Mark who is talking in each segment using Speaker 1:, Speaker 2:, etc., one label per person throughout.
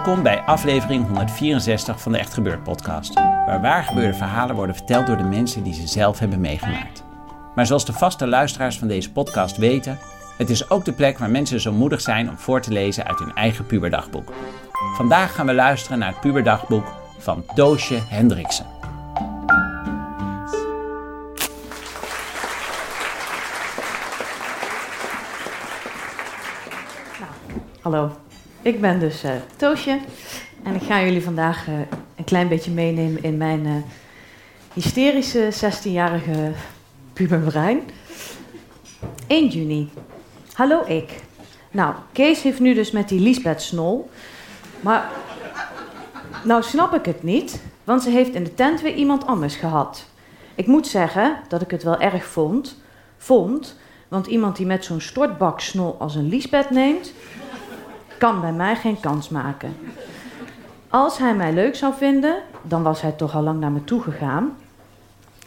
Speaker 1: Welkom bij aflevering 164 van de Echt Gebeurd podcast, waar waar gebeurde verhalen worden verteld door de mensen die ze zelf hebben meegemaakt. Maar zoals de vaste luisteraars van deze podcast weten, het is ook de plek waar mensen zo moedig zijn om voor te lezen uit hun eigen puberdagboek. Vandaag gaan we luisteren naar het puberdagboek van Toosje Hendriksen.
Speaker 2: Hallo, ik ben dus eh, Toosje en ik ga jullie vandaag eh, een klein beetje meenemen in mijn eh, hysterische 16-jarige puberbrein. 1 juni. Hallo ik. Nou, Kees heeft nu dus met die Liesbeth Snol, maar nou snap ik het niet, want ze heeft in de tent weer iemand anders gehad. Ik moet zeggen dat ik het wel erg vond, vond, want iemand die met zo'n stortbak snol als een Liesbeth neemt, kan bij mij geen kans maken. Als hij mij leuk zou vinden, dan was hij toch al lang naar me toe gegaan.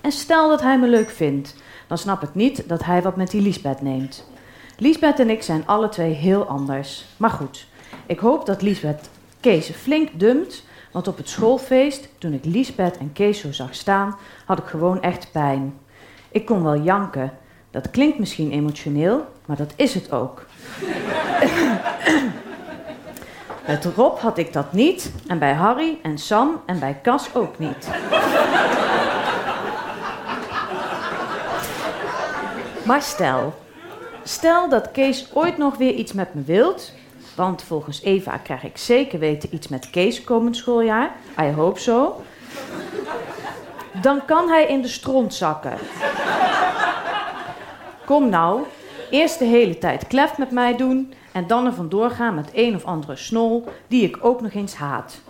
Speaker 2: En stel dat hij me leuk vindt, dan snap ik niet dat hij wat met die Liesbeth neemt. Liesbeth en ik zijn alle twee heel anders. Maar goed, ik hoop dat Liesbeth Kees flink dumpt, want op het schoolfeest, toen ik Liesbeth en Kees zo zag staan, had ik gewoon echt pijn. Ik kon wel janken. Dat klinkt misschien emotioneel, maar dat is het ook. Met Rob had ik dat niet. En bij Harry en Sam en bij Cas ook niet. Maar stel, stel dat Kees ooit nog weer iets met me wilt. Want volgens Eva krijg ik zeker weten iets met Kees komend schooljaar. I hope so. Dan kan hij in de stront zakken. Kom nou, eerst de hele tijd klef met mij doen en dan er vandoor gaan met een of andere snol die ik ook nog eens haat.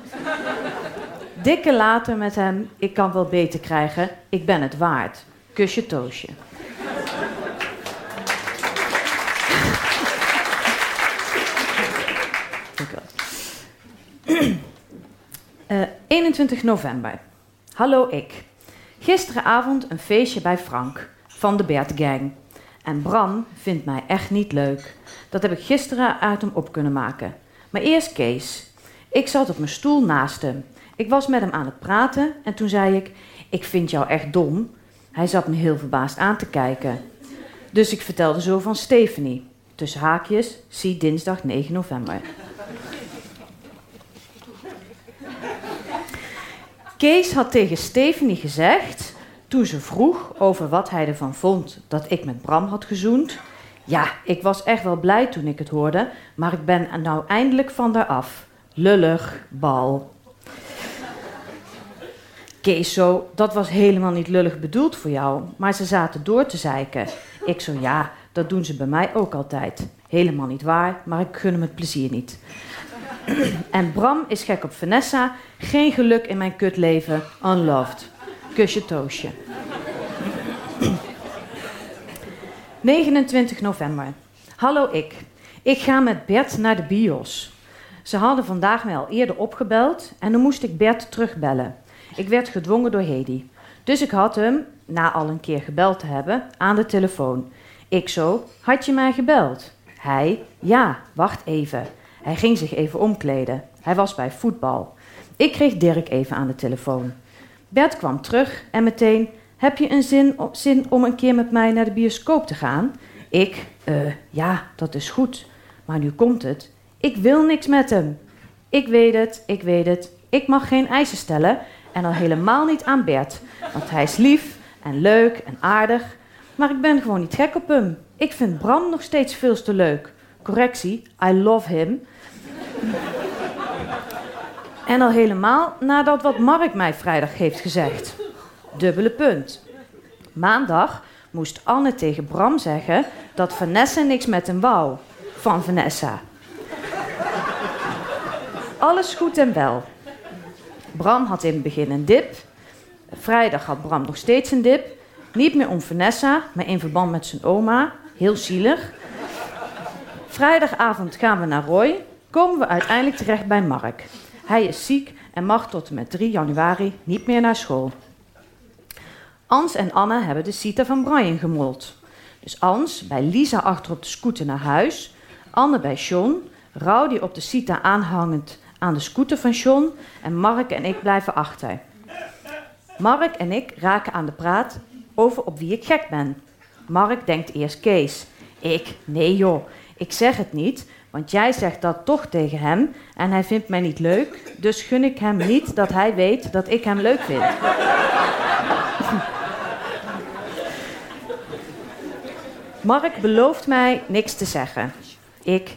Speaker 2: Dikke later met hem, ik kan wel beter krijgen, ik ben het waard. Kusje Toosje. Dank u wel. Eh, 21 november. Hallo ik. Gisteravond een feestje bij Frank van de Bert Gang. En Bram vindt mij echt niet leuk. Dat heb ik gisteren uit hem op kunnen maken. Maar eerst Kees. Ik zat op mijn stoel naast hem. Ik was met hem aan het praten en toen zei ik: Ik vind jou echt dom. Hij zat me heel verbaasd aan te kijken. Dus ik vertelde zo van Stephanie. Tussen haakjes, zie dinsdag 9 november. Kees had tegen Stephanie gezegd, toen ze vroeg over wat hij ervan vond dat ik met Bram had gezoend. Ja, ik was echt wel blij toen ik het hoorde, maar ik ben nou eindelijk van daar af. Lullig, bal. Kees zo, dat was helemaal niet lullig bedoeld voor jou, maar ze zaten door te zeiken. Ik zo, ja, dat doen ze bij mij ook altijd. Helemaal niet waar, maar ik gun hem het plezier niet. En Bram is gek op Vanessa. Geen geluk in mijn kutleven. Unloved. Kusje Toosje. 29 november. Hallo ik. Ik ga met Bert naar de bios. Ze hadden vandaag mij al eerder opgebeld en dan moest ik Bert terugbellen. Ik werd gedwongen door Hedy. Dus ik had hem, na al een keer gebeld te hebben, aan de telefoon. Ik zo, had je mij gebeld? Hij, ja, wacht even. Hij ging zich even omkleden. Hij was bij voetbal. Ik kreeg Dirk even aan de telefoon. Bert kwam terug en meteen: Heb je een zin, zin om een keer met mij naar de bioscoop te gaan? Ik: eh, Ja, dat is goed. Maar nu komt het. Ik wil niks met hem. Ik weet het, ik weet het. Ik mag geen eisen stellen en al helemaal niet aan Bert. Want hij is lief en leuk en aardig. Maar ik ben gewoon niet gek op hem. Ik vind Bram nog steeds veel te leuk. Correctie, I love him. En al helemaal nadat wat Mark mij vrijdag heeft gezegd. Dubbele punt. Maandag moest Anne tegen Bram zeggen dat Vanessa niks met hem wou. Van Vanessa. Alles goed en wel. Bram had in het begin een dip. Vrijdag had Bram nog steeds een dip. Niet meer om Vanessa, maar in verband met zijn oma. Heel zielig. Vrijdagavond gaan we naar Roy. Komen we uiteindelijk terecht bij Mark. Hij is ziek en mag tot en met 3 januari niet meer naar school. Ans en Anne hebben de cita van Brian gemold. Dus Ans bij Lisa achter op de scooter naar huis. Anne bij John. Rowdy op de cita aanhangend aan de scooter van John. En Mark en ik blijven achter. Mark en ik raken aan de praat over op wie ik gek ben. Mark denkt eerst Kees. Ik, nee joh, ik zeg het niet, want jij zegt dat toch tegen hem en hij vindt mij niet leuk, dus gun ik hem niet dat hij weet dat ik hem leuk vind. Mark belooft mij niks te zeggen. Ik,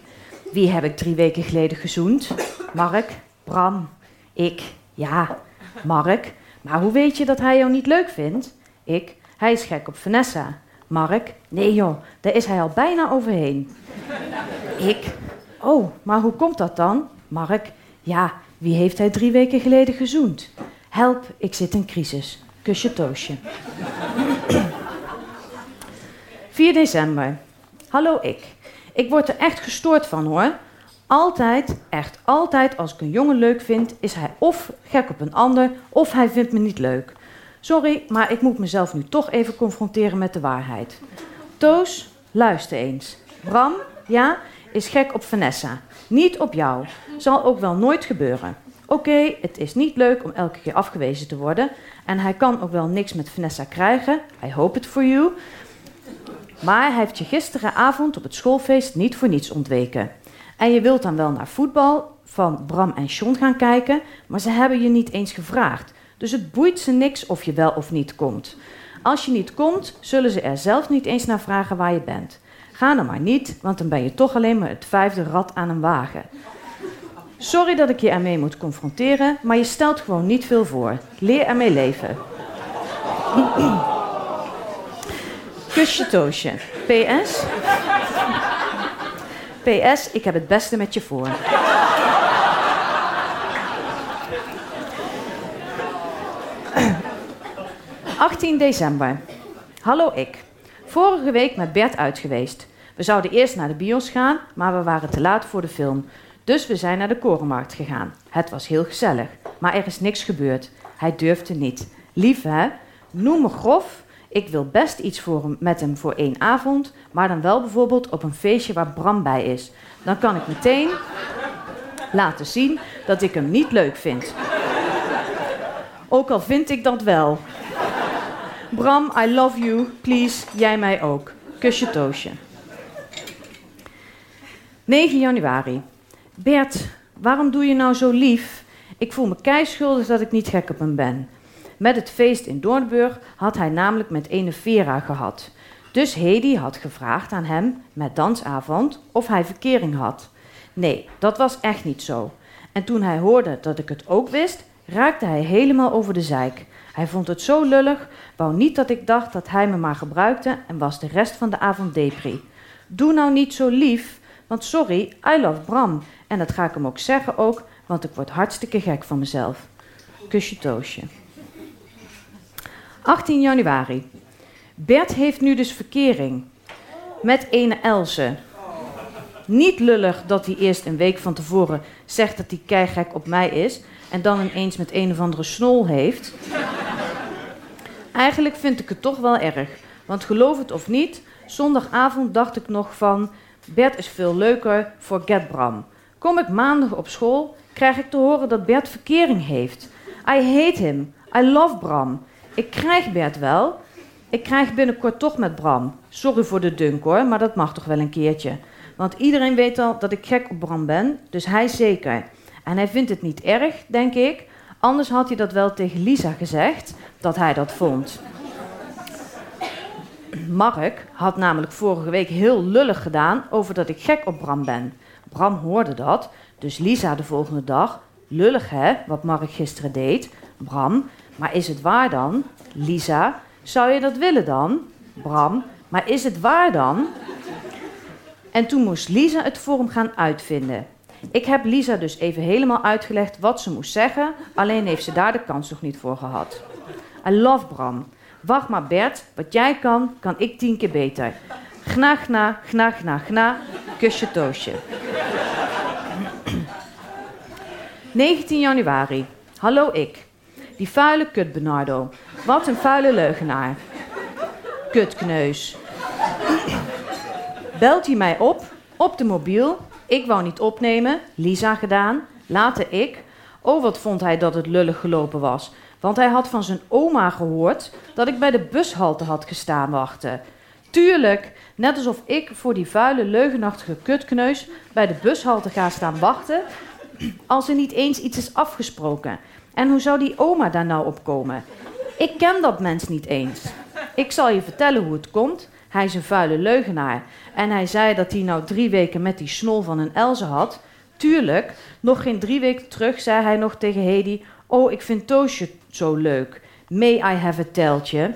Speaker 2: wie heb ik drie weken geleden gezoend? Mark, Bram, ik, ja, Mark. Maar hoe weet je dat hij jou niet leuk vindt? Ik, hij is gek op Vanessa. Mark, nee joh, daar is hij al bijna overheen. Ik, oh, maar hoe komt dat dan? Mark, ja, wie heeft hij drie weken geleden gezoend? Help, ik zit in crisis. Kusje Toosje. 4 december. Hallo ik. Ik word er echt gestoord van hoor. Altijd, echt altijd, als ik een jongen leuk vind, is hij of gek op een ander, of hij vindt me niet leuk. Sorry, maar ik moet mezelf nu toch even confronteren met de waarheid. Toos, luister eens. Bram, ja, is gek op Vanessa. Niet op jou. Zal ook wel nooit gebeuren. Oké, het is niet leuk om elke keer afgewezen te worden. En hij kan ook wel niks met Vanessa krijgen. I hope it for you. Maar hij heeft je gisteravond op het schoolfeest niet voor niets ontweken. En je wilt dan wel naar voetbal van Bram en Sean gaan kijken, maar ze hebben je niet eens gevraagd. Dus het boeit ze niks of je wel of niet komt. Als je niet komt, zullen ze er zelf niet eens naar vragen waar je bent. Ga dan maar niet, want dan ben je toch alleen maar het vijfde rad aan een wagen. Sorry dat ik je ermee moet confronteren, maar je stelt gewoon niet veel voor. Leer ermee leven. Kusje Toosje. PS. PS, ik heb het beste met je voor. 18 december. Hallo ik. Vorige week met Bert uit geweest. We zouden eerst naar de bios gaan, maar we waren te laat voor de film. Dus we zijn naar de korenmarkt gegaan. Het was heel gezellig, maar er is niks gebeurd. Hij durfde niet. Lief hè? Noem me grof. Ik wil best iets voor hem, met hem voor één avond, maar dan wel bijvoorbeeld op een feestje waar Bram bij is. Dan kan ik meteen laten zien dat ik hem niet leuk vind. Ook al vind ik dat wel. Bram, I love you. Please, jij mij ook. Kusje Toosje. 9 januari. Bert, waarom doe je nou zo lief? Ik voel me keischuldig dat ik niet gek op hem ben. Met het feest in Doornburg had hij namelijk met ene Vera gehad. Dus Hedy had gevraagd aan hem, met dansavond, of hij verkering had. Nee, dat was echt niet zo. En toen hij hoorde dat ik het ook wist, raakte hij helemaal over de zeik. Hij vond het zo lullig, wou niet dat ik dacht dat hij me maar gebruikte en was de rest van de avond depri. Doe nou niet zo lief, want sorry, I love Bram. En dat ga ik hem ook zeggen ook, want ik word hartstikke gek van mezelf. Kusje Toosje. 18 januari. Bert heeft nu dus verkering. Met ene Else. Niet lullig dat hij eerst een week van tevoren zegt dat hij keigek op mij is... en dan ineens met een of andere snol heeft. Eigenlijk vind ik het toch wel erg. Want geloof het of niet, zondagavond dacht ik nog van... Bert is veel leuker, forget Bram. Kom ik maandag op school, krijg ik te horen dat Bert verkering heeft. I hate him. I love Bram. Ik krijg Bert wel. Ik krijg binnenkort toch met Bram. Sorry voor de dunk hoor, maar dat mag toch wel een keertje. Want iedereen weet al dat ik gek op Bram ben, dus hij zeker. En hij vindt het niet erg, denk ik. Anders had hij dat wel tegen Lisa gezegd, dat hij dat vond. Mark had namelijk vorige week heel lullig gedaan over dat ik gek op Bram ben. Bram hoorde dat, dus Lisa de volgende dag. Lullig hè, wat Mark gisteren deed. Bram, maar is het waar dan? Lisa, zou je dat willen dan? Bram, maar is het waar dan? En toen moest Lisa het voor hem gaan uitvinden. Ik heb Lisa dus even helemaal uitgelegd wat ze moest zeggen, alleen heeft ze daar de kans nog niet voor gehad. I love Bram. Wacht maar Bert, wat jij kan, kan ik tien keer beter. Gna, gna, gna, gna, gna, kusje toosje. 19 januari. Hallo ik. Die vuile kut Bernardo. Wat een vuile leugenaar. Kutkneus. Belt hij mij op, op de mobiel. Ik wou niet opnemen, Lisa gedaan. Later ik. Oh, wat vond hij dat het lullig gelopen was. Want hij had van zijn oma gehoord dat ik bij de bushalte had gestaan wachten. Tuurlijk, net alsof ik voor die vuile, leugenachtige kutkneus bij de bushalte ga staan wachten als er niet eens iets is afgesproken. En hoe zou die oma daar nou op komen? Ik ken dat mens niet eens. Ik zal je vertellen hoe het komt. Hij is een vuile leugenaar. En hij zei dat hij nou drie weken met die snol van een Elze had. Tuurlijk, nog geen drie weken terug zei hij nog tegen Hedy... Oh, ik vind Toosje zo leuk. May I have a teltje?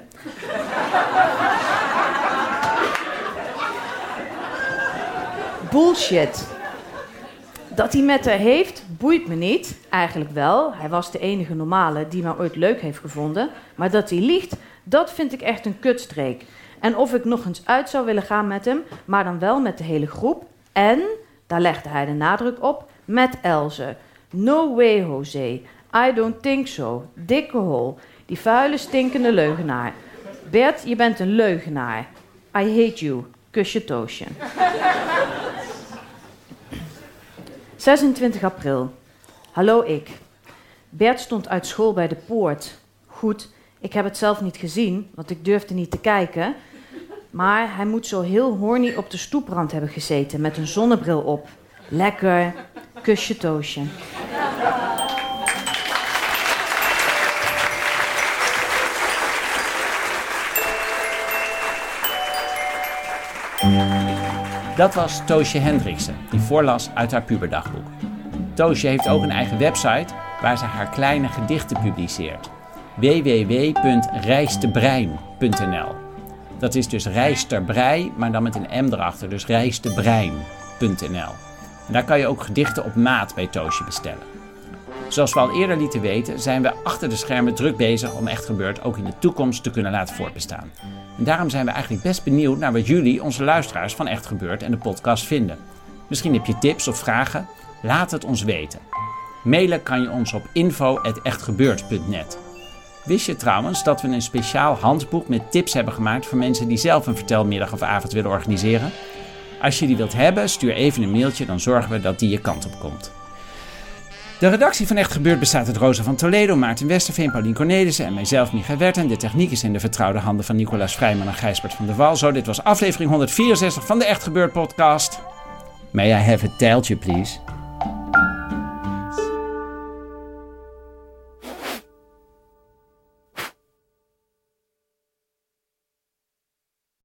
Speaker 2: Bullshit. Dat hij met haar heeft, boeit me niet. Eigenlijk wel. Hij was de enige normale die me ooit leuk heeft gevonden. Maar dat hij liegt, dat vind ik echt een kutstreek. En of ik nog eens uit zou willen gaan met hem, maar dan wel met de hele groep. En, daar legde hij de nadruk op, met Elze. No way, Jose. I don't think so. Dikke hol. Die vuile, stinkende leugenaar. Bert, je bent een leugenaar. I hate you. Kusje Toosje. 26 april. Hallo ik. Bert stond uit school bij de poort. Goed, ik heb het zelf niet gezien, want ik durfde niet te kijken. Maar hij moet zo heel horny op de stoeprand hebben gezeten met een zonnebril op. Lekker. Kusje Toosje.
Speaker 1: Dat was Toosje Hendriksen, die voorlas uit haar puberdagboek. Toosje heeft ook een eigen website waar ze haar kleine gedichten publiceert. www.rijstebrein.nl Dat is dus rijsterbrei, maar dan met een M erachter, dus rijstebrein.nl. Daar kan je ook gedichten op maat bij Toosje bestellen. Zoals we al eerder lieten weten, zijn we achter de schermen druk bezig om Echt Gebeurd ook in de toekomst te kunnen laten voortbestaan. En daarom zijn we eigenlijk best benieuwd naar wat jullie, onze luisteraars van Echt Gebeurd en de podcast vinden. Misschien heb je tips of vragen? Laat het ons weten. Mailen kan je ons op info.echtgebeurd.net. Wist je trouwens dat we een speciaal handboek met tips hebben gemaakt voor mensen die zelf een vertelmiddag of avond willen organiseren? Als je die wilt hebben, stuur even een mailtje, dan zorgen we dat die je kant op komt. De redactie van Echt Gebeurd bestaat uit Rosa van Toledo, Maarten Westerveen, Paulien Cornelissen en mijzelf, Michael Werten. De techniek is in de vertrouwde handen van Nicolaas Vrijman en Gijsbert van der Wal. Zo, dit was aflevering 164 van de Echt Gebeurd podcast. May I have a tijltje, please?